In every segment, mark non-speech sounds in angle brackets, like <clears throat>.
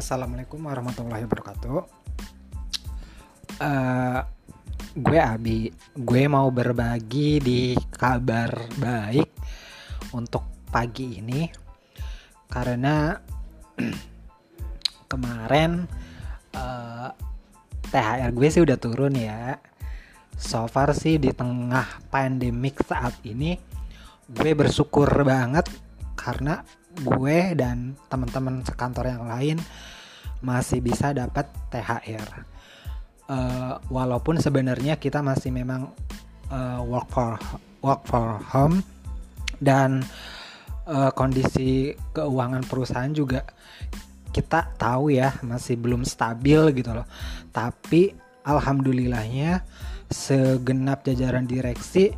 Assalamualaikum warahmatullahi wabarakatuh. Uh, gue Abi, gue mau berbagi di kabar baik untuk pagi ini karena <clears throat> kemarin uh, eh, THR gue sih udah turun ya. So far sih di tengah pandemik saat ini gue bersyukur banget karena gue dan teman-teman sekantor yang lain masih bisa dapat THR. Uh, eh, walaupun sebenarnya kita masih memang uh, work for work for home dan uh, kondisi keuangan perusahaan juga kita tahu ya masih belum stabil gitu loh. Tapi alhamdulillahnya segenap jajaran direksi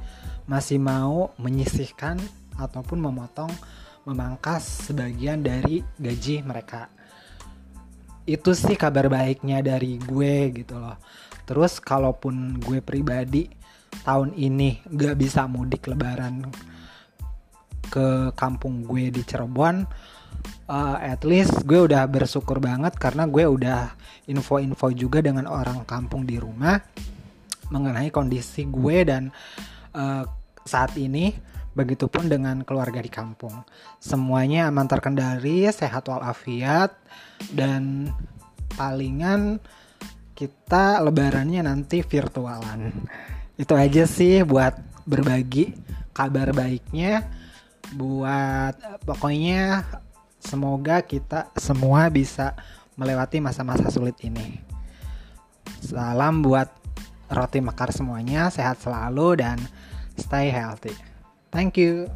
masih mau menyisihkan ataupun memotong memangkas sebagian dari gaji mereka. Itu sih kabar baiknya dari gue gitu loh. Terus kalaupun gue pribadi tahun ini gak bisa mudik lebaran ke kampung gue di Cirebon uh, at least gue udah bersyukur banget karena gue udah info-info juga dengan orang kampung di rumah mengenai kondisi gue dan uh, saat ini Begitupun dengan keluarga di kampung. Semuanya aman terkendali, sehat walafiat, dan palingan kita lebarannya nanti virtualan. Itu aja sih buat berbagi kabar baiknya. Buat pokoknya semoga kita semua bisa melewati masa-masa sulit ini. Salam buat roti mekar semuanya, sehat selalu dan stay healthy. Thank you.